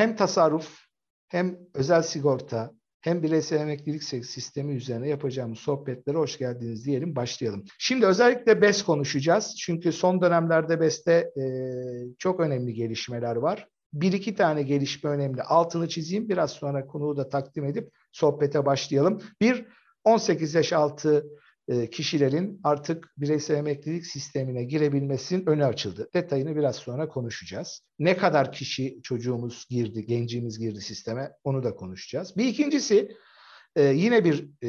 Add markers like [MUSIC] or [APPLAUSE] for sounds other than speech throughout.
hem tasarruf hem özel sigorta hem bireysel emeklilik sistemi üzerine yapacağımız sohbetlere hoş geldiniz diyelim başlayalım. Şimdi özellikle BES konuşacağız. Çünkü son dönemlerde BES'te e, çok önemli gelişmeler var. Bir iki tane gelişme önemli. Altını çizeyim. Biraz sonra konuyu da takdim edip sohbete başlayalım. Bir, 18 yaş altı kişilerin artık bireysel emeklilik sistemine girebilmesinin önü açıldı. Detayını biraz sonra konuşacağız. Ne kadar kişi çocuğumuz girdi, gencimiz girdi sisteme onu da konuşacağız. Bir ikincisi e, yine bir e,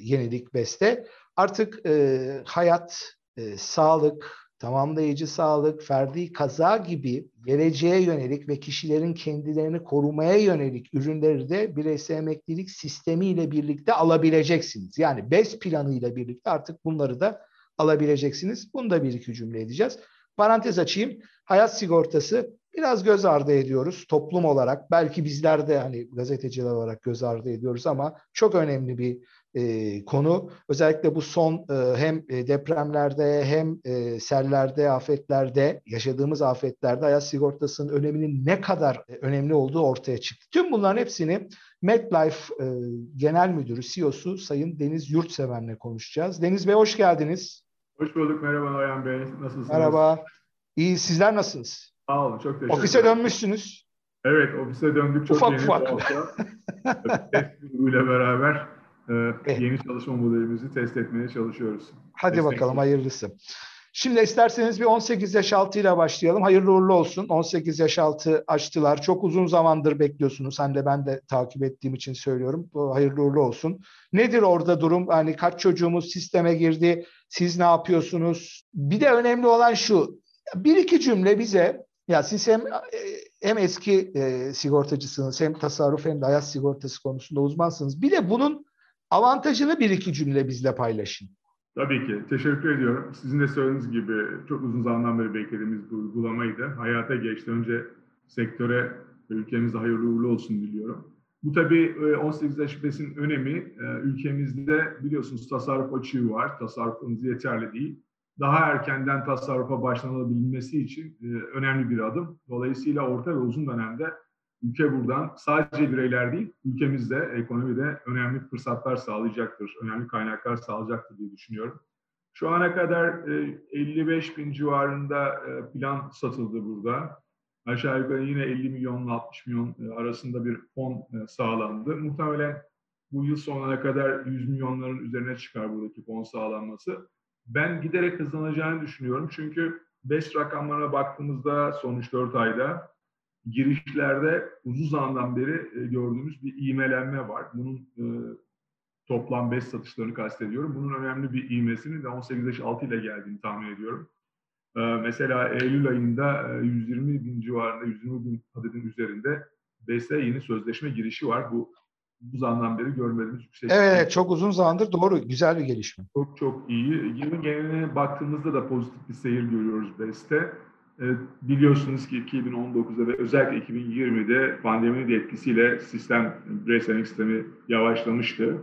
yenilik beste. Artık hayat, sağlık, tamamlayıcı sağlık, ferdi kaza gibi geleceğe yönelik ve kişilerin kendilerini korumaya yönelik ürünleri de bireysel emeklilik sistemiyle birlikte alabileceksiniz. Yani BES planıyla birlikte artık bunları da alabileceksiniz. Bunu da bir iki cümle edeceğiz. Parantez açayım. Hayat sigortası biraz göz ardı ediyoruz toplum olarak. Belki bizler de hani gazeteciler olarak göz ardı ediyoruz ama çok önemli bir e, konu. Özellikle bu son e, hem e, depremlerde hem e, sellerde, afetlerde, yaşadığımız afetlerde hayat sigortasının öneminin ne kadar e, önemli olduğu ortaya çıktı. Tüm bunların hepsini MetLife e, Genel Müdürü, CEO'su Sayın Deniz Yurtseven'le konuşacağız. Deniz Bey hoş geldiniz. Hoş bulduk. Merhaba Noyan Bey. Nasılsınız? Merhaba. İyi. Sizler nasılsınız? Sağ olun. Çok teşekkür Ofise dönmüşsünüz. Evet. Ofise döndük. Çok ufak yeni ufak. ile beraber e, yeni çalışma modelimizi test etmeye çalışıyoruz. Hadi Destek bakalım hayırlısı. Şimdi isterseniz bir 18 yaş altı ile başlayalım. Hayırlı uğurlu olsun. 18 yaş altı açtılar. Çok uzun zamandır bekliyorsunuz. Sen de ben de takip ettiğim için söylüyorum. Hayırlı uğurlu olsun. Nedir orada durum? Hani kaç çocuğumuz sisteme girdi? Siz ne yapıyorsunuz? Bir de önemli olan şu. Bir iki cümle bize ya siz hem hem eski e, sigortacısınız hem tasarruf hem de hayat sigortası konusunda uzmansınız. Bir de bunun avantajını bir iki cümle bizle paylaşın. Tabii ki. Teşekkür ediyorum. Sizin de söylediğiniz gibi çok uzun zamandan beri beklediğimiz bu uygulamaydı. Hayata geçti. Önce sektöre ve ülkemize hayırlı uğurlu olsun diliyorum. Bu tabii 18 e, yaş önemi e, ülkemizde biliyorsunuz tasarruf açığı var. Tasarrufumuz yeterli değil. Daha erkenden tasarrufa başlanabilmesi için e, önemli bir adım. Dolayısıyla orta ve uzun dönemde ülke buradan sadece bireyler değil, ülkemizde, ekonomide önemli fırsatlar sağlayacaktır, önemli kaynaklar sağlayacaktır diye düşünüyorum. Şu ana kadar 55 e, bin civarında e, plan satıldı burada. Aşağı yukarı yine 50 milyonla 60 milyon e, arasında bir fon sağlandı. Muhtemelen bu yıl sonuna kadar 100 milyonların üzerine çıkar buradaki fon sağlanması. Ben giderek hızlanacağını düşünüyorum. Çünkü BES rakamlarına baktığımızda son 3-4 ayda girişlerde uzun zamandan beri e, gördüğümüz bir iğmelenme var. Bunun e, toplam 5 satışlarını kastediyorum. Bunun önemli bir iğmesini de 18 yaş altı ile geldiğini tahmin ediyorum. E, mesela Eylül ayında 120 bin civarında, 120 bin adetin üzerinde BES'e yeni sözleşme girişi var. Bu bu zamandan beri görmediğimiz yüksek. Evet, çok uzun zamandır doğru, güzel bir gelişme. Çok çok iyi. Yılın geneline baktığımızda da pozitif bir seyir görüyoruz BES'te. Evet, biliyorsunuz ki 2019'da ve özellikle 2020'de pandeminin de etkisiyle sistem, bireysel sistemi yavaşlamıştı.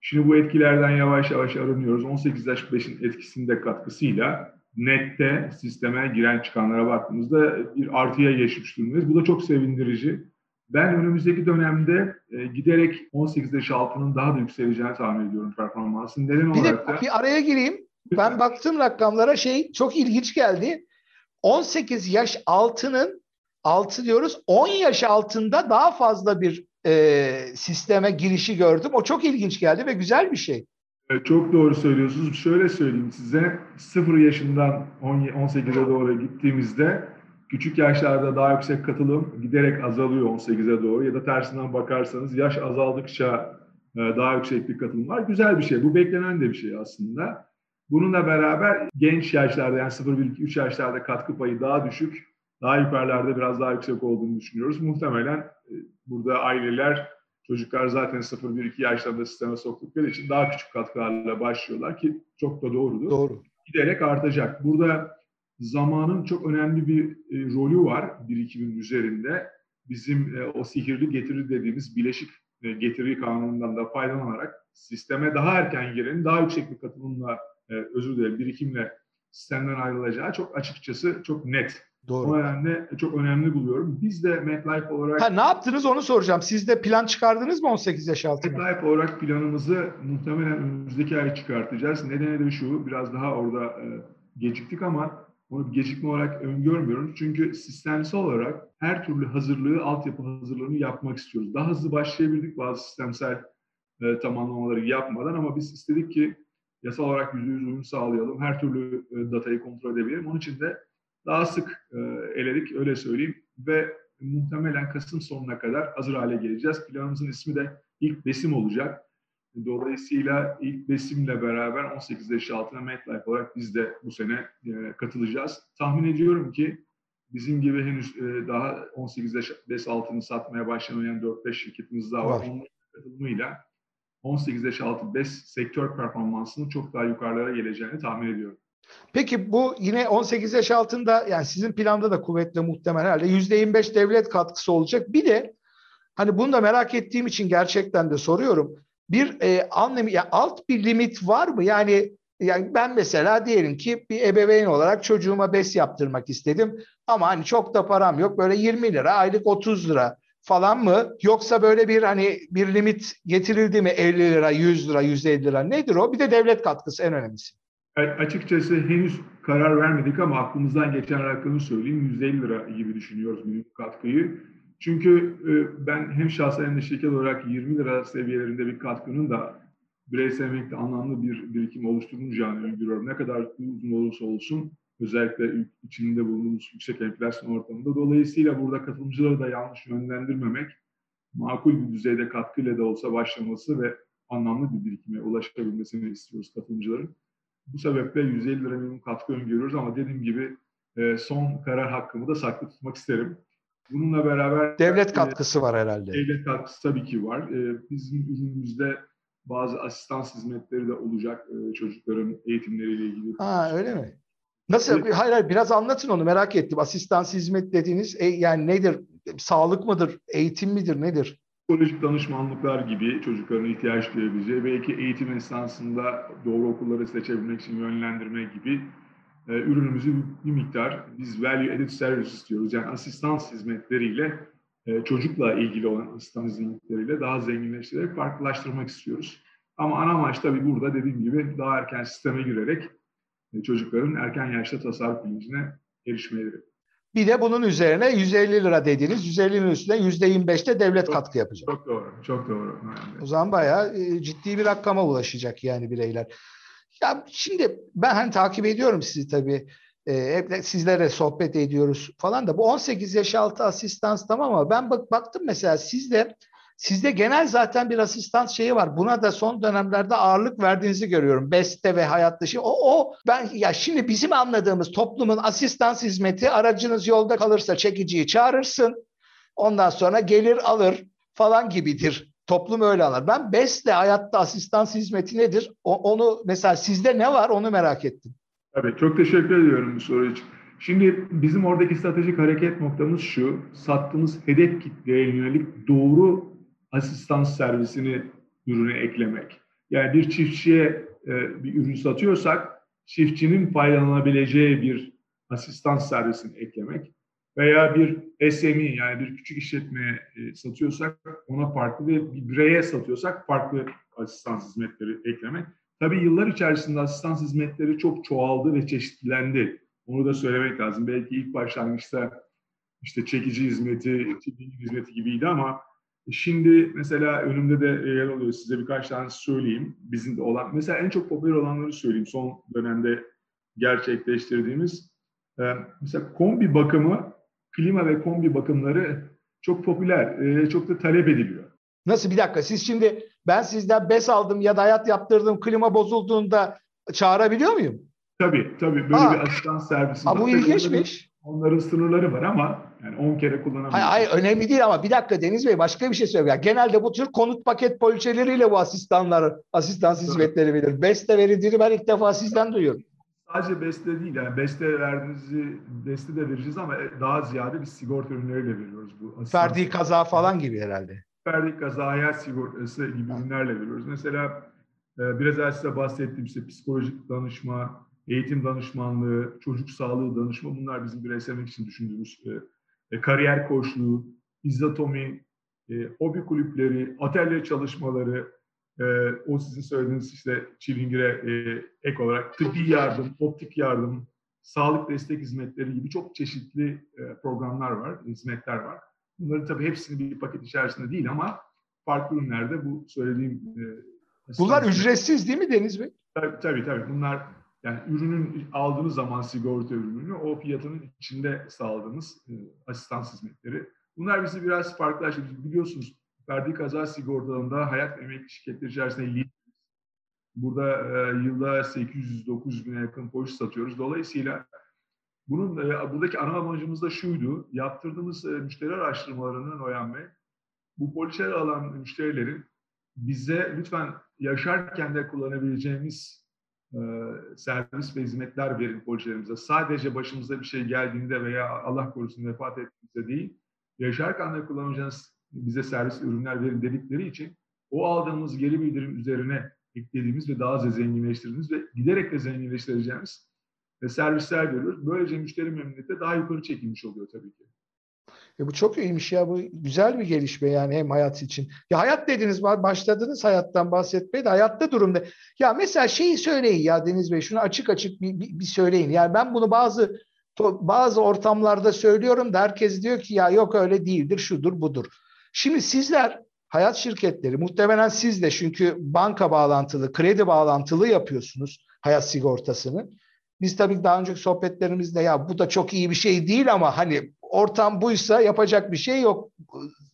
Şimdi bu etkilerden yavaş yavaş arınıyoruz. 18 yaş 5'in etkisinde katkısıyla nette sisteme giren çıkanlara baktığımızda bir artıya geçmiş durumdayız. Bu da çok sevindirici. Ben önümüzdeki dönemde e, giderek 18 yaş altının daha da yükseleceğini tahmin ediyorum performansın. Neden bir olarak de, da? Bir araya gireyim. Ben baktığım rakamlara şey çok ilginç geldi. 18 yaş altının altı diyoruz 10 yaş altında daha fazla bir e, sisteme girişi gördüm. O çok ilginç geldi ve güzel bir şey. Çok doğru söylüyorsunuz. Şöyle söyleyeyim size. 0 yaşından 18'e doğru gittiğimizde küçük yaşlarda daha yüksek katılım giderek azalıyor 18'e doğru. Ya da tersinden bakarsanız yaş azaldıkça e, daha yüksek bir katılım var. Güzel bir şey. Bu beklenen de bir şey aslında. Bununla beraber genç yaşlarda yani 0-1-2-3 yaşlarda katkı payı daha düşük, daha yukarılarda biraz daha yüksek olduğunu düşünüyoruz. Muhtemelen e, burada aileler, çocuklar zaten 0-1-2 yaşlarında sisteme soktukları için daha küçük katkılarla başlıyorlar ki çok da doğrudur. Doğru. Giderek artacak. Burada zamanın çok önemli bir e, rolü var birikimin üzerinde. Bizim e, o sihirli getiri dediğimiz bileşik e, getiri kanunundan da faydalanarak sisteme daha erken girenin daha yüksek bir katılımla e, özür dilerim birikimle sistemden ayrılacağı çok açıkçası çok net. Doğru. O nedenle çok önemli buluyorum. Biz de MetLife olarak... Ha, ne yaptınız onu soracağım. Siz de plan çıkardınız mı 18 yaş altına? MetLife olarak planımızı muhtemelen önümüzdeki ay çıkartacağız. Nedeni de şu, biraz daha orada e, geciktik ama onu bir gecikme olarak öngörmüyorum. Çünkü sistemsel olarak her türlü hazırlığı, altyapı hazırlığını yapmak istiyoruz. Daha hızlı başlayabildik bazı sistemsel e, tamamlamaları yapmadan ama biz istedik ki yasal olarak yüzde yüz uyum sağlayalım. Her türlü e, datayı kontrol edebilelim. Onun için de daha sık e, eledik öyle söyleyeyim ve muhtemelen Kasım sonuna kadar hazır hale geleceğiz. Planımızın ismi de ilk besim olacak. Dolayısıyla ilk besimle beraber 18 yaş altına MetLife olarak biz de bu sene e, katılacağız. Tahmin ediyorum ki bizim gibi henüz e, daha 18 yaş altını satmaya başlamayan 4-5 şirketimiz daha var. var. Onların katılımıyla 18 yaş altı BES sektör performansının çok daha yukarılara geleceğini tahmin ediyorum. Peki bu yine 18 yaş altında yani sizin planda da kuvvetle muhtemel herhalde %25 devlet katkısı olacak. Bir de hani bunu da merak ettiğim için gerçekten de soruyorum. Bir e, anlamı ya alt bir limit var mı? Yani yani ben mesela diyelim ki bir ebeveyn olarak çocuğuma bes yaptırmak istedim ama hani çok da param yok. Böyle 20 lira, aylık 30 lira falan mı? Yoksa böyle bir hani bir limit getirildi mi 50 lira, 100 lira, 150 lira nedir o? Bir de devlet katkısı en önemlisi. Açıkçası henüz karar vermedik ama aklımızdan geçen rakamı söyleyeyim. 150 lira gibi düşünüyoruz minimum katkıyı. Çünkü e, ben hem şahsen hem de şirket olarak 20 lira seviyelerinde bir katkının da bireysel emekli anlamlı bir birikim oluşturulacağını öngörüyorum. Ne kadar uzun olursa olsun özellikle içinde bulunduğumuz yüksek enflasyon ortamında. Dolayısıyla burada katılımcıları da yanlış yönlendirmemek, makul bir düzeyde katkıyla da olsa başlaması ve anlamlı bir birikime ulaşabilmesini istiyoruz katılımcıların. Bu sebeple 150 lira minimum katkı öngörüyoruz ama dediğim gibi e, son karar hakkımı da saklı tutmak isterim. Bununla beraber devlet e, katkısı var herhalde. Devlet katkısı tabii ki var. E, bizim ürünümüzde bazı asistan hizmetleri de olacak çocukların eğitimleriyle ilgili. Ha öyle mi? Nasıl? Evet. Hayır hayır biraz anlatın onu merak ettim. Asistan hizmet dediğiniz e, yani nedir? Sağlık mıdır? Eğitim midir? Nedir? Psikolojik danışmanlıklar gibi çocukların ihtiyaç duyabileceği, belki eğitim esnasında doğru okulları seçebilmek için yönlendirme gibi e, ürünümüzü bir miktar biz value added service istiyoruz. Yani asistans hizmetleriyle e, çocukla ilgili olan asistan hizmetleriyle daha zenginleştirerek farklılaştırmak istiyoruz. Ama ana amaç tabii burada dediğim gibi daha erken sisteme girerek e, çocukların erken yaşta tasarruf bilincine erişmeleri. Bir de bunun üzerine 150 lira dediğiniz 150'nin üstüne %25'te devlet çok, katkı yapacak. Çok doğru, çok doğru. O zaman bayağı e, ciddi bir rakama ulaşacak yani bireyler. Ya şimdi ben hani takip ediyorum sizi tabii. E, sizlere sohbet ediyoruz falan da bu 18 yaş altı asistans tamam ama ben bak baktım mesela sizde Sizde genel zaten bir asistan şeyi var. Buna da son dönemlerde ağırlık verdiğinizi görüyorum. Beste ve hayat dışı. O, o ben ya şimdi bizim anladığımız toplumun asistans hizmeti aracınız yolda kalırsa çekiciyi çağırırsın. Ondan sonra gelir alır falan gibidir. Toplum öyle alır. Ben BES'le hayatta asistans hizmeti nedir? O, onu mesela sizde ne var onu merak ettim. Tabii çok teşekkür ediyorum bu soru için. Şimdi bizim oradaki stratejik hareket noktamız şu. Sattığımız hedef kitleye yönelik doğru asistans servisini ürüne eklemek. Yani bir çiftçiye e, bir ürün satıyorsak çiftçinin faydalanabileceği bir asistans servisini eklemek veya bir SME yani bir küçük işletmeye e, satıyorsak ona farklı ve bir bireye satıyorsak farklı asistans hizmetleri eklemek. Tabii yıllar içerisinde asistans hizmetleri çok çoğaldı ve çeşitlendi. Onu da söylemek lazım. Belki ilk başlangıçta işte çekici hizmeti, çekici hizmeti gibiydi ama Şimdi mesela önümde de yer oluyor size birkaç tane söyleyeyim. Bizim de olan mesela en çok popüler olanları söyleyeyim son dönemde gerçekleştirdiğimiz. Ee, mesela kombi bakımı, klima ve kombi bakımları çok popüler, e, çok da talep ediliyor. Nasıl bir dakika siz şimdi ben sizden bes aldım ya da hayat yaptırdım klima bozulduğunda çağırabiliyor muyum? Tabii tabii böyle Aa. bir asistan servisi. Ha, bu ilginçmiş. Onların sınırları var ama yani 10 kere kullanabiliyorsun. Hayır, hayır önemli değil ama bir dakika Deniz Bey başka bir şey söylüyor. Yani genelde bu tür konut paket poliçeleriyle bu asistanlar, asistan hizmetleri verir. Beste verildiğini ben ilk defa sizden duyuyorum. Sadece beste değil yani beste verdiğinizi beste de vereceğiz ama daha ziyade biz sigorta ürünleriyle veriyoruz bu. Ferdi kaza falan gibi herhalde. Ferdi kaza, hayat sigortası gibi ürünlerle veriyoruz. Mesela e, biraz evvel size bahsettiğim işte psikolojik danışma, eğitim danışmanlığı, çocuk sağlığı danışma bunlar bizim bireyselmek için düşündüğümüz e, kariyer koçluğu, izatomi, e, hobi kulüpleri, atölye çalışmaları, e, o sizin söylediğiniz işte çilingire e, ek olarak tıbbi yardım, optik yardım, sağlık destek hizmetleri gibi çok çeşitli e, programlar var, hizmetler var. Bunların tabii hepsini bir paket içerisinde değil ama farklı ürünlerde bu söylediğim e, Bunlar ücretsiz değil mi Deniz Bey? Tabii tabii. tabii. Bunlar yani ürünün aldığınız zaman sigorta ürününü o fiyatının içinde sağladığımız e, asistan hizmetleri. Bunlar bizi biraz farklılaştırdı. Biliyorsunuz verdiği kaza sigortalarında hayat emekli şirketleri içerisinde Burada e, yılda 800-900 bine yakın polis satıyoruz. Dolayısıyla bunun e, buradaki ana amacımız da şuydu. Yaptırdığımız e, müşteri araştırmalarının Noyan Bey, bu poliçeleri alan müşterilerin bize lütfen yaşarken de kullanabileceğimiz e, servis ve hizmetler verin poliçelerimize. Sadece başımıza bir şey geldiğinde veya Allah korusun vefat ettiğinde değil, yaşarken de kullanacağınız bize servis ürünler verin dedikleri için o aldığımız geri bildirim üzerine eklediğimiz ve daha az zenginleştirdiğimiz ve giderek de zenginleştireceğimiz ve servisler veriyoruz. Böylece müşteri memnuniyeti daha yukarı çekilmiş oluyor tabii ki. E bu çok iyiymiş ya. Bu güzel bir gelişme yani hem hayat için. Ya hayat dediniz, başladınız hayattan bahsetmeye de hayatta durumda. Ya mesela şeyi söyleyin ya Deniz Bey, şunu açık açık bir, bir, bir söyleyin. Yani ben bunu bazı bazı ortamlarda söylüyorum da herkes diyor ki ya yok öyle değildir, şudur budur. Şimdi sizler hayat şirketleri muhtemelen siz de çünkü banka bağlantılı, kredi bağlantılı yapıyorsunuz hayat sigortasını. Biz tabii daha önceki sohbetlerimizde ya bu da çok iyi bir şey değil ama hani ortam buysa yapacak bir şey yok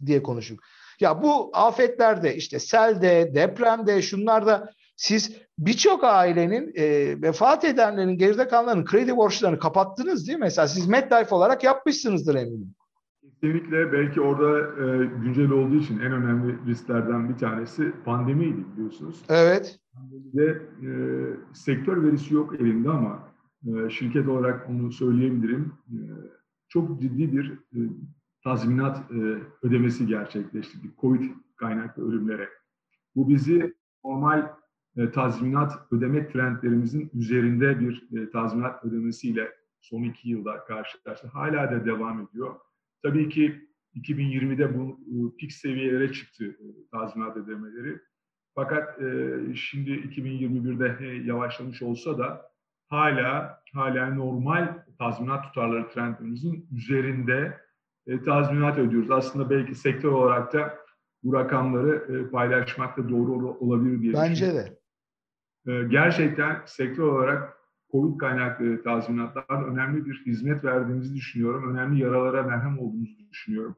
diye konuştuk. Ya bu afetlerde işte selde, depremde, şunlarda siz birçok ailenin e, vefat edenlerin, geride kalanların kredi borçlarını kapattınız değil mi? Mesela siz MetLife olarak yapmışsınızdır eminim. Kesinlikle belki orada e, güncel olduğu için en önemli risklerden bir tanesi pandemiydi biliyorsunuz. Evet. Ve e, sektör verisi yok elinde ama e, şirket olarak onu söyleyebilirim. E, çok ciddi bir e, tazminat e, ödemesi gerçekleştirdik COVID kaynaklı ölümlere. Bu bizi normal e, tazminat ödeme trendlerimizin üzerinde bir e, tazminat ödemesiyle son iki yılda karşılaştık. Hala da devam ediyor. Tabii ki 2020'de bu e, pik seviyelere çıktı e, tazminat ödemeleri. Fakat e, şimdi 2021'de yavaşlamış olsa da hala hala normal tazminat tutarları trendimizin üzerinde tazminat ödüyoruz. Aslında belki sektör olarak da bu rakamları paylaşmak da doğru olabilir diye Bence de. Gerçekten sektör olarak COVID kaynaklı tazminatlar önemli bir hizmet verdiğimizi düşünüyorum. Önemli yaralara merhem olduğumuzu düşünüyorum.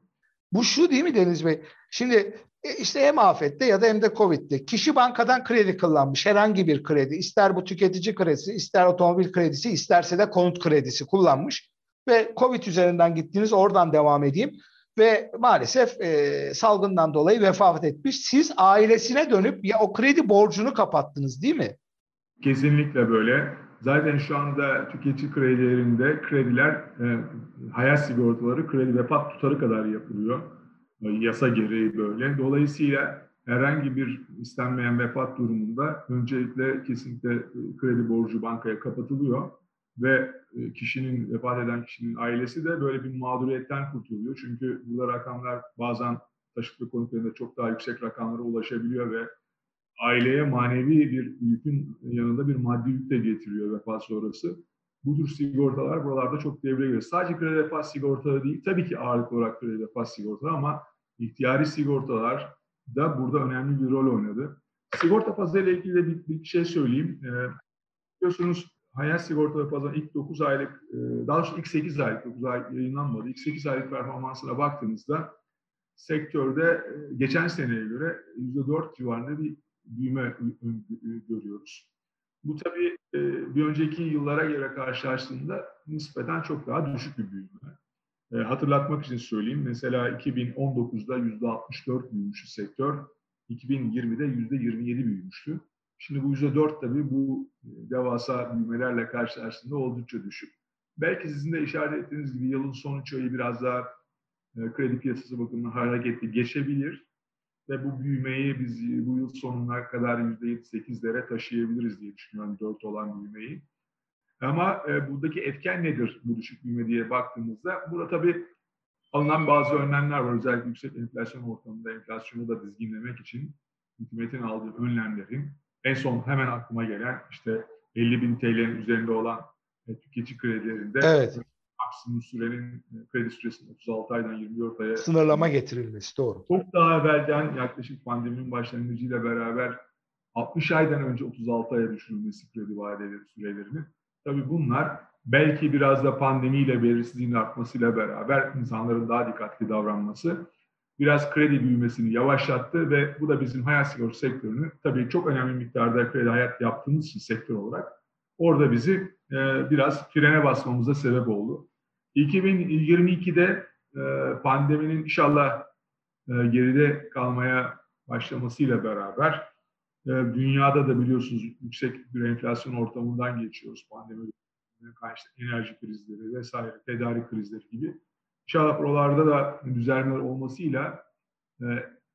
Bu şu değil mi Deniz Bey? Şimdi e, işte hem afette ya da hem de Covid'de kişi bankadan kredi kullanmış herhangi bir kredi ister bu tüketici kredisi ister otomobil kredisi isterse de konut kredisi kullanmış ve Covid üzerinden gittiniz oradan devam edeyim ve maalesef e, salgından dolayı vefat etmiş. Siz ailesine dönüp ya o kredi borcunu kapattınız değil mi? Kesinlikle böyle. Zaten şu anda tüketici kredilerinde krediler e, hayat sigortaları kredi vefat tutarı kadar yapılıyor. E, yasa gereği böyle. Dolayısıyla herhangi bir istenmeyen vefat durumunda öncelikle kesinlikle e, kredi borcu bankaya kapatılıyor ve e, kişinin vefat eden kişinin ailesi de böyle bir mağduriyetten kurtuluyor. Çünkü burada rakamlar bazen taşıtlı konutlarında çok daha yüksek rakamlara ulaşabiliyor ve aileye manevi bir yükün yanında bir maddi yük de getiriyor vefat sonrası. Bu tür sigortalar buralarda çok devreye giriyor. Sadece kredi vefat sigortaları değil, tabii ki ağırlıklı olarak kredi vefat sigortaları ama ihtiyari sigortalar da burada önemli bir rol oynadı. Sigorta pazarıyla ilgili de bir, bir şey söyleyeyim. Ee, biliyorsunuz hayat sigorta pazarı ilk 9 aylık, e, daha doğrusu ilk 8 aylık, 9 ay yayınlanmadı. İlk 8 aylık performansına baktığınızda sektörde e, geçen seneye göre %4 civarında bir büyüme görüyoruz. Bu tabii e, bir önceki yıllara göre karşılaştığında nispeten çok daha düşük bir büyüme. E, hatırlatmak için söyleyeyim. Mesela 2019'da %64 büyümüştü sektör. 2020'de %27 büyümüştü. Şimdi bu %4 tabii bu devasa büyümelerle karşılaştığında oldukça düşük. Belki sizin de işaret ettiğiniz gibi yılın son üç ayı biraz daha e, kredi piyasası bakımından hareketli geçebilir ve bu büyümeyi biz bu yıl sonuna kadar %7-8'lere taşıyabiliriz diye düşünüyorum 4 olan büyümeyi. Ama e, buradaki etken nedir bu düşük büyüme diye baktığımızda burada tabii alınan bazı önlemler var. Özellikle yüksek enflasyon ortamında enflasyonu da dizginlemek için hükümetin aldığı önlemlerin en son hemen aklıma gelen işte 50 bin TL'nin üzerinde olan e, tüketici kredilerinde evet. Maksimum sürenin e, kredi süresinin 36 aydan 24 aya sınırlama getirilmesi doğru. Çok daha evvelden yaklaşık pandeminin başlangıcıyla beraber 60 aydan önce 36 aya düşürülmesi kredi vadeleri sürelerinin. Tabii bunlar belki biraz da pandemiyle belirsizliğin artmasıyla beraber insanların daha dikkatli davranması biraz kredi büyümesini yavaşlattı ve bu da bizim hayat sigorta sektörünü tabii çok önemli miktarda kredi hayat yaptığımız için sektör olarak orada bizi e, biraz frene basmamıza sebep oldu. 2022'de e, pandeminin inşallah e, geride kalmaya başlamasıyla beraber e, dünyada da biliyorsunuz yüksek bir enflasyon ortamından geçiyoruz. Pandemi karşı enerji krizleri vesaire, tedarik krizleri gibi. İnşallah buralarda da düzelmeler olmasıyla e,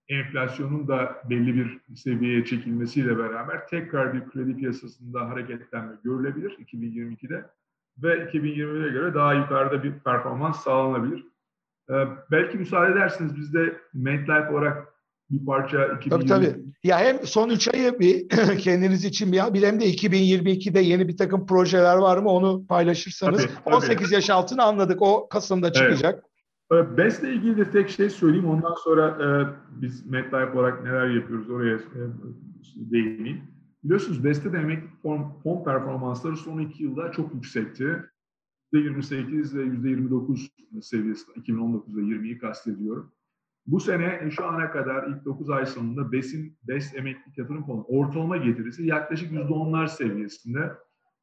enflasyonun da belli bir seviyeye çekilmesiyle beraber tekrar bir kredi piyasasında hareketlenme görülebilir 2022'de ve 2020'ye göre daha yukarıda bir performans sağlanabilir. Ee, belki müsaade edersiniz biz de MedLife olarak bir parça 2020... Tabii tabii. Ya hem son 3 ayı bir [CLEARS THROAT] kendiniz için bir, bir hem de 2022'de yeni bir takım projeler var mı onu paylaşırsanız. Tabii, tabii. 18 yaş altını anladık. O Kasım'da çıkacak. Evet. BES'le ilgili de tek şey söyleyeyim. Ondan sonra e, biz MedLife olarak neler yapıyoruz oraya e, değineyim. Biliyorsunuz BES'te de emekli fon, fon performansları son iki yılda çok yüksekti. %28 ve %29 seviyesinde 2019 ve 20'yi kastediyorum. Bu sene şu ana kadar ilk 9 ay sonunda BES'in BES emeklilik yatırım fonu ortalama getirisi yaklaşık %10'lar seviyesinde.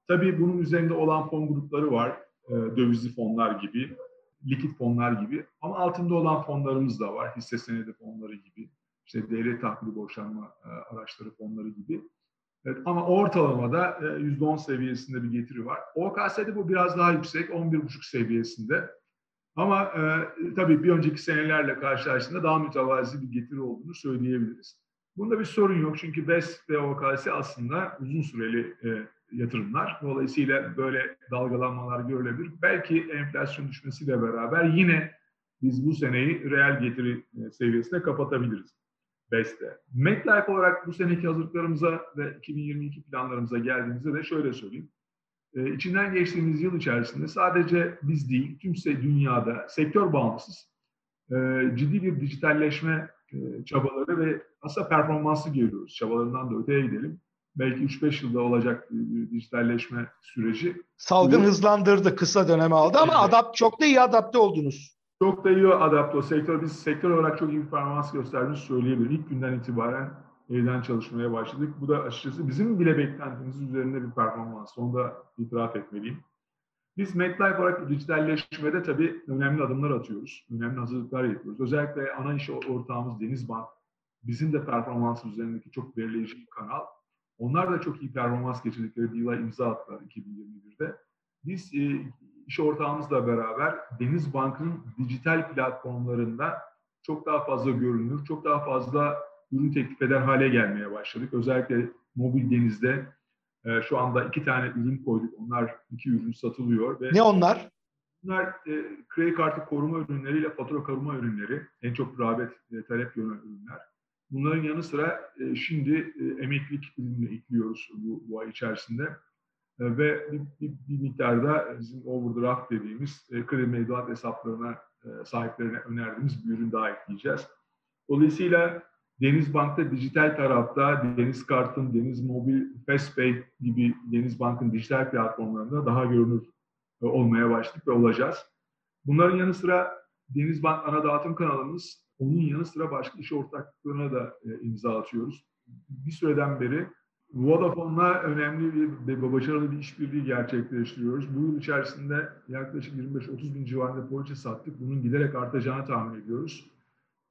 Tabii bunun üzerinde olan fon grupları var. E, dövizli fonlar gibi, likit fonlar gibi. Ama altında olan fonlarımız da var. Hisse senedi fonları gibi, işte devlet tahvili borçlanma e, araçları fonları gibi. Evet, ama ortalamada %10 e, seviyesinde bir getiri var. OKS'de bu biraz daha yüksek, 11,5 seviyesinde. Ama e, tabii bir önceki senelerle karşılaştığında daha mütevazi bir getiri olduğunu söyleyebiliriz. Bunda bir sorun yok çünkü BES ve OKS aslında uzun süreli e, yatırımlar. Dolayısıyla böyle dalgalanmalar görülebilir. Belki enflasyon düşmesiyle beraber yine biz bu seneyi reel getiri e, seviyesine kapatabiliriz. BES'te. MetLife olarak bu seneki hazırlıklarımıza ve 2022 planlarımıza geldiğimizde de şöyle söyleyeyim. Ee, içinden geçtiğimiz yıl içerisinde sadece biz değil, tümse dünyada sektör bağımsız e, ciddi bir dijitalleşme e, çabaları ve aslında performansı görüyoruz. Çabalarından da öteye gidelim. Belki 3-5 yılda olacak bir dijitalleşme süreci. Salgın Bugün, hızlandırdı, kısa döneme aldı ama evet. adapt çok da iyi adapte oldunuz. Çok da iyi adapte o sektör. Biz sektör olarak çok iyi bir performans gösterdiğimizi söyleyebilirim. İlk günden itibaren evden çalışmaya başladık. Bu da açıkçası bizim bile beklentimiz üzerinde bir performans. Onu da itiraf etmeliyim. Biz MedLife olarak dijitalleşmede tabii önemli adımlar atıyoruz. Önemli hazırlıklar yapıyoruz. Özellikle ana iş ortağımız Denizbank bizim de performans üzerindeki çok belirleyici bir kanal. Onlar da çok iyi performans geçirdikleri bir yıla imza attılar 2021'de. Biz e, iş ortağımızla beraber Denizbank'ın dijital platformlarında çok daha fazla görünür, çok daha fazla ürün teklif eder hale gelmeye başladık. Özellikle mobil denizde e, şu anda iki tane ürün koyduk. Onlar iki ürün satılıyor. Ve ne onlar? Bunlar e, kredi kartı koruma ürünleriyle fatura koruma ürünleri. En çok rağbet, e, talep gören ürünler. Bunların yanı sıra e, şimdi e, emeklilik ürününü ekliyoruz bu, bu ay içerisinde. E, ve bir, bir, bir miktarda bizim overdraft dediğimiz e, kredi mevduat hesaplarına e, sahiplerine önerdiğimiz bir ürün daha ekleyeceğiz. Dolayısıyla Denizbank'ta dijital tarafta Deniz Kart'ın, Deniz Mobil, Fastpay gibi Denizbank'ın dijital platformlarında daha görünür e, olmaya başladık ve olacağız. Bunların yanı sıra Denizbank ana dağıtım kanalımız, onun yanı sıra başka iş ortaklıklarına da e, imza atıyoruz. Bir süreden beri Vodafone'la önemli bir ve başarılı bir işbirliği gerçekleştiriyoruz. Bu yıl içerisinde yaklaşık 25-30 bin civarında poliçe sattık. Bunun giderek artacağını tahmin ediyoruz.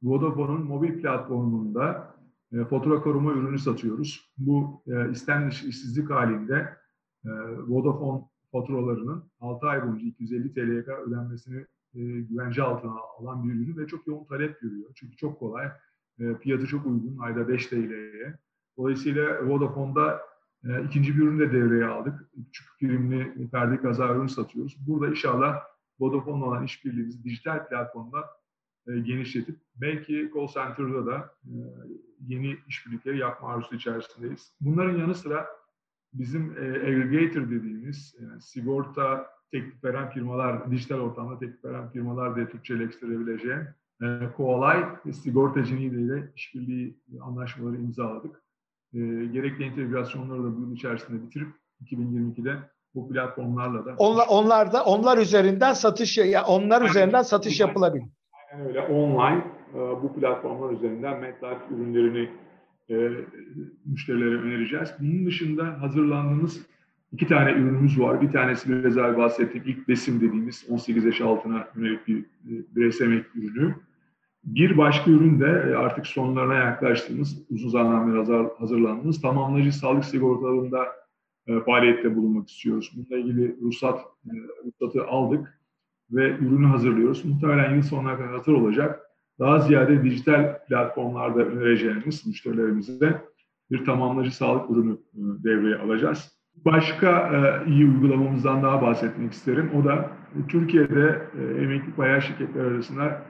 Vodafone'un mobil platformunda e, fatura koruma ürünü satıyoruz. Bu e, istenmiş işsizlik halinde e, Vodafone faturalarının 6 ay boyunca 250 TL'ye kadar ödenmesini e, güvence altına alan bir ürün ve çok yoğun talep görüyor. Çünkü çok kolay, e, fiyatı çok uygun, ayda 5 TL'ye. Dolayısıyla Vodafone'da E, ikinci bir ürünü de devreye aldık. Küçük primli perde kaza ürün satıyoruz. Burada inşallah Vodafone'la olan işbirliğimizi dijital platformda e, genişletip belki call center'da da e, yeni işbirlikleri yapma arzusu içerisindeyiz. Bunların yanı sıra bizim e, aggregator dediğimiz yani sigorta teklif veren firmalar, dijital ortamda teklif veren firmalar diye Türkçeleştirebileceğim e, Koalay ve sigortacı ile işbirliği anlaşmaları imzaladık. E, gerekli entegrasyonları da bu yıl içerisinde bitirip 2022'de bu platformlarla da onlar, onlar da onlar üzerinden satış ya onlar üzerinden satış yapılabilir. Aynen öyle. Online e, bu platformlar üzerinden MetLife ürünlerini e, müşterilere önereceğiz. Bunun dışında hazırlandığımız iki tane ürünümüz var. Bir tanesi biraz evvel bahsettiğim ilk besim dediğimiz 18 yaş altına yönelik bir e, bireysel ürünü. Bir başka ürün de e, artık sonlarına yaklaştığımız, uzun zamandan beri hazırlandığımız tamamlayıcı sağlık sigortalarında e, faaliyette bulunmak istiyoruz. Bununla ilgili ruhsat e, ruhsatı aldık ve ürünü hazırlıyoruz. Muhtemelen yıl sonuna kadar hazır olacak. Daha ziyade dijital platformlarda önereceğimiz müşterilerimize bir tamamlayıcı sağlık ürünü devreye alacağız. Başka iyi uygulamamızdan daha bahsetmek isterim. O da Türkiye'de e, emeklilik bayağı şirketler arasında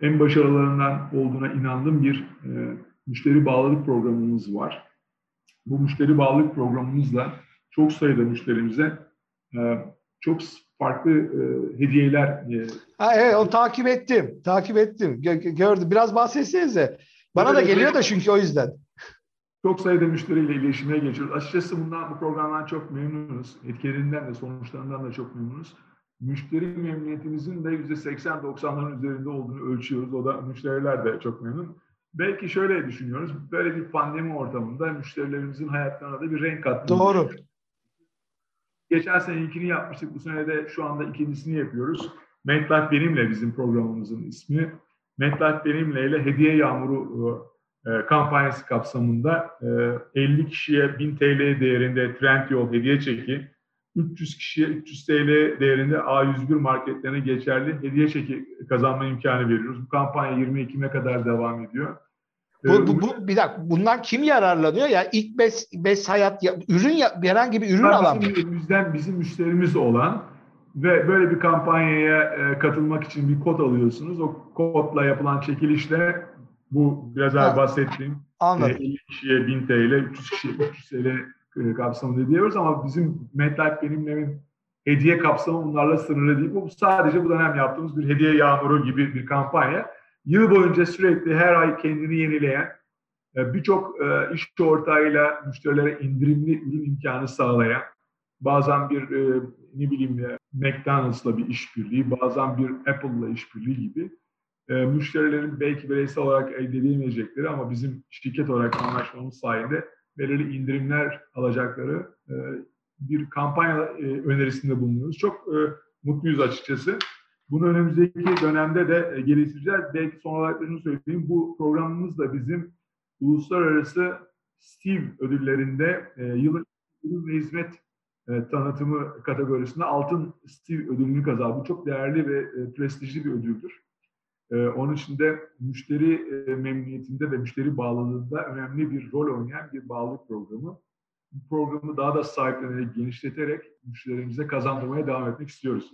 en başarılarından olduğuna inandığım bir e, müşteri bağlılık programımız var. Bu müşteri bağlılık programımızla çok sayıda müşterimize e, çok farklı e, hediyeler. E, ha, evet onu takip ettim. Takip ettim. G- gördüm. Biraz bahsetsenize. Bana da geliyor da çünkü o yüzden. Çok sayıda müşteriyle iletişime geçiyoruz. Açıkçası bundan, bu programdan çok memnunuz. Etkilerinden de sonuçlarından da çok memnunuz. Müşteri memnuniyetimizin de %80-90'ların üzerinde olduğunu ölçüyoruz. O da müşteriler de çok memnun. Belki şöyle düşünüyoruz. Böyle bir pandemi ortamında müşterilerimizin hayatlarına da bir renk katmamız. Doğru. Geçen sene ilkini yapmıştık. Bu sene de şu anda ikincisini yapıyoruz. MetLife Benimle bizim programımızın ismi. MetLife Benimle ile hediye yağmuru e, kampanyası kapsamında e, 50 kişiye 1000 TL değerinde Trendyol hediye çeki, 300 kişiye 300 TL değerinde A101 marketlerine geçerli hediye çeki kazanma imkanı veriyoruz. Bu kampanya 20 Ekim'e kadar devam ediyor. Bu, bu, bu bir dakika bundan kim yararlanıyor ya ilk bes bes hayat ya, ürün ya, herhangi bir ürün alan bizim, bizden bizim müşterimiz olan ve böyle bir kampanyaya e, katılmak için bir kod alıyorsunuz. O kodla yapılan çekilişle bu biraz önce bahsettiğim Anladım. E, 50 kişiye 1000 TL, 300 kişiye 300 TL e, kapsamında diyoruz ama bizim MetLife benimlemin hediye kapsamı bunlarla sınırlı değil. Bu sadece bu dönem yaptığımız bir hediye yağmuru gibi bir kampanya yıl boyunca sürekli her ay kendini yenileyen, e, birçok e, iş ortağıyla müşterilere indirimli ürün imkanı sağlayan, bazen bir e, ne bileyim McDonald's'la bir işbirliği, bazen bir Apple'la işbirliği gibi müşterilerin belki bireysel olarak elde edemeyecekleri ama bizim şirket olarak anlaşmamız sayesinde belirli indirimler alacakları bir kampanya önerisinde bulunuyoruz. Çok mutluyuz açıkçası. Bunu önümüzdeki dönemde de e, geliştireceğiz. Belki son olarak şunu söyleyeyim. Bu programımız da bizim uluslararası Steve ödüllerinde e, yılın ürün ve hizmet e, tanıtımı kategorisinde altın Steve ödülünü kazandı. Bu çok değerli ve e, prestijli bir ödüldür. E, onun için de müşteri e, memnuniyetinde ve müşteri bağlılığında önemli bir rol oynayan bir bağlılık programı. Bu programı daha da sahiplenerek, genişleterek müşterilerimize kazandırmaya devam etmek istiyoruz.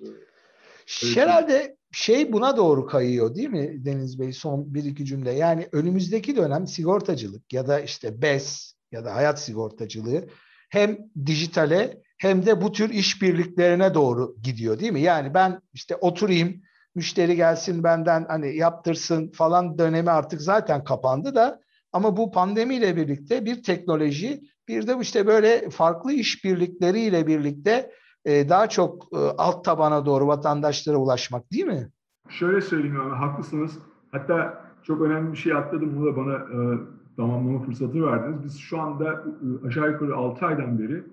Herhalde şey buna doğru kayıyor değil mi Deniz Bey son bir iki cümle. Yani önümüzdeki dönem sigortacılık ya da işte BES ya da hayat sigortacılığı hem dijitale hem de bu tür işbirliklerine doğru gidiyor değil mi? Yani ben işte oturayım müşteri gelsin benden hani yaptırsın falan dönemi artık zaten kapandı da ama bu pandemiyle birlikte bir teknoloji bir de işte böyle farklı işbirlikleriyle birlikte e, daha çok e, alt tabana doğru vatandaşlara ulaşmak değil mi? Şöyle söyleyeyim abi, haklısınız. Hatta çok önemli bir şey atladım. Bunu da bana e, tamamlama fırsatı verdiniz. Biz şu anda e, aşağı yukarı 6 aydan beri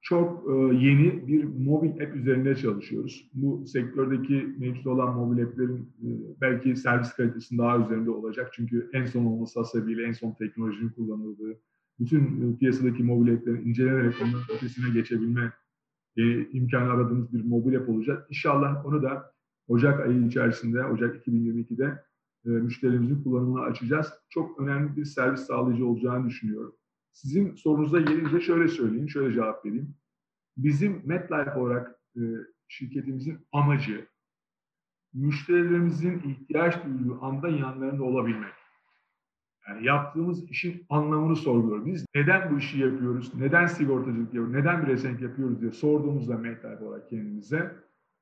çok e, yeni bir mobil app üzerinde çalışıyoruz. Bu sektördeki mevcut olan mobil app'lerin e, belki servis kalitesinin daha üzerinde olacak. Çünkü en son olması hasebiyle en son teknolojinin kullanıldığı, bütün e, piyasadaki mobil app'lerin incelenerek onların ötesine geçebilme imkanı aradığımız bir mobil app olacak. İnşallah onu da Ocak ayı içerisinde, Ocak 2022'de e, müşterimizin kullanımına açacağız. Çok önemli bir servis sağlayıcı olacağını düşünüyorum. Sizin sorunuza gelince şöyle söyleyeyim, şöyle cevap vereyim. Bizim MetLife olarak e, şirketimizin amacı müşterilerimizin ihtiyaç duyduğu anda yanlarında olabilmek. Yani yaptığımız işin anlamını sorguluyoruz. Biz neden bu işi yapıyoruz, neden sigortacılık yapıyoruz, neden bir esenk yapıyoruz diye sorduğumuzda MetLife olarak kendimize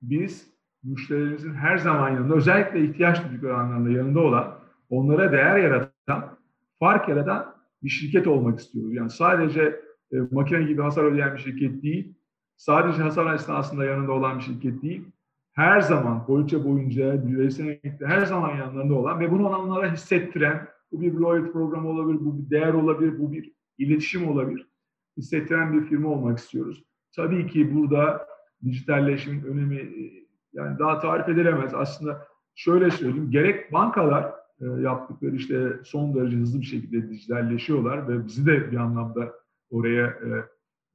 biz müşterilerimizin her zaman yanında, özellikle ihtiyaç duydukları anlamda yanında olan, onlara değer yaratan, fark yaratan bir şirket olmak istiyoruz. Yani sadece e, makine gibi hasar ödeyen bir şirket değil, sadece hasar esnasında yanında olan bir şirket değil, her zaman boyunca boyunca bireysel her zaman yanlarında olan ve bunu onlara hissettiren, bu bir loyalty programı olabilir, bu bir değer olabilir, bu bir iletişim olabilir. Hissettiren bir firma olmak istiyoruz. Tabii ki burada dijitalleşmenin önemi e, yani daha tarif edilemez. Aslında şöyle söyleyeyim, gerek bankalar yaptıkları işte son derece hızlı bir şekilde dijitalleşiyorlar ve bizi de bir anlamda oraya e,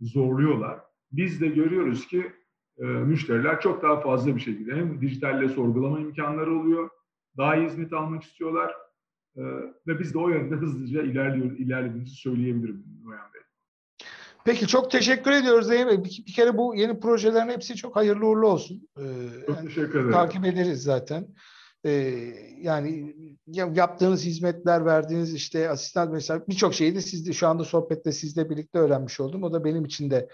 zorluyorlar. Biz de görüyoruz ki e, müşteriler çok daha fazla bir şekilde hem dijitalle sorgulama imkanları oluyor, daha iyi hizmet almak istiyorlar e, ve biz de o yönde hızlıca ilerliyor, ilerlediğimizi söyleyebilirim Noyan Bey. Peki çok teşekkür ediyoruz Zeynep Bey. Bir, bir kere bu yeni projelerin hepsi çok hayırlı uğurlu olsun. Ee, çok yani, teşekkür ederim. Takip ederiz zaten. Ee, yani yaptığınız hizmetler, verdiğiniz işte asistan mesela birçok şeyi de sizde şu anda sohbette sizle birlikte öğrenmiş oldum. O da benim için de e,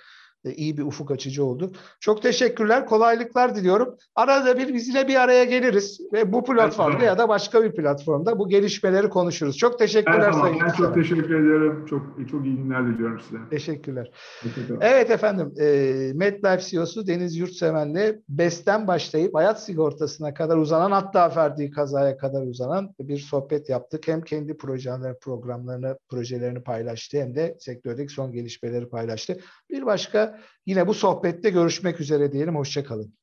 iyi bir ufuk açıcı oldu. Çok teşekkürler, kolaylıklar diliyorum. Arada bir biz yine bir araya geliriz ve bu platformda ya da başka bir platformda bu gelişmeleri konuşuruz. Çok teşekkürler Sayın Ben çok teşekkür ediyorum. Çok çok iyi günler diliyorum size. Teşekkürler. Evet efendim, e, MetLife CEO'su Deniz Yurtseven'le BES'ten başlayıp hayat sigortasına kadar uzanan hatta ferdi kazaya kadar uzanan bir sohbet yaptık. Hem kendi projeleri, programlarını, projelerini paylaştı hem de sektördeki son gelişmeleri paylaştı. Bir başka Yine bu sohbette görüşmek üzere diyelim. Hoşçakalın.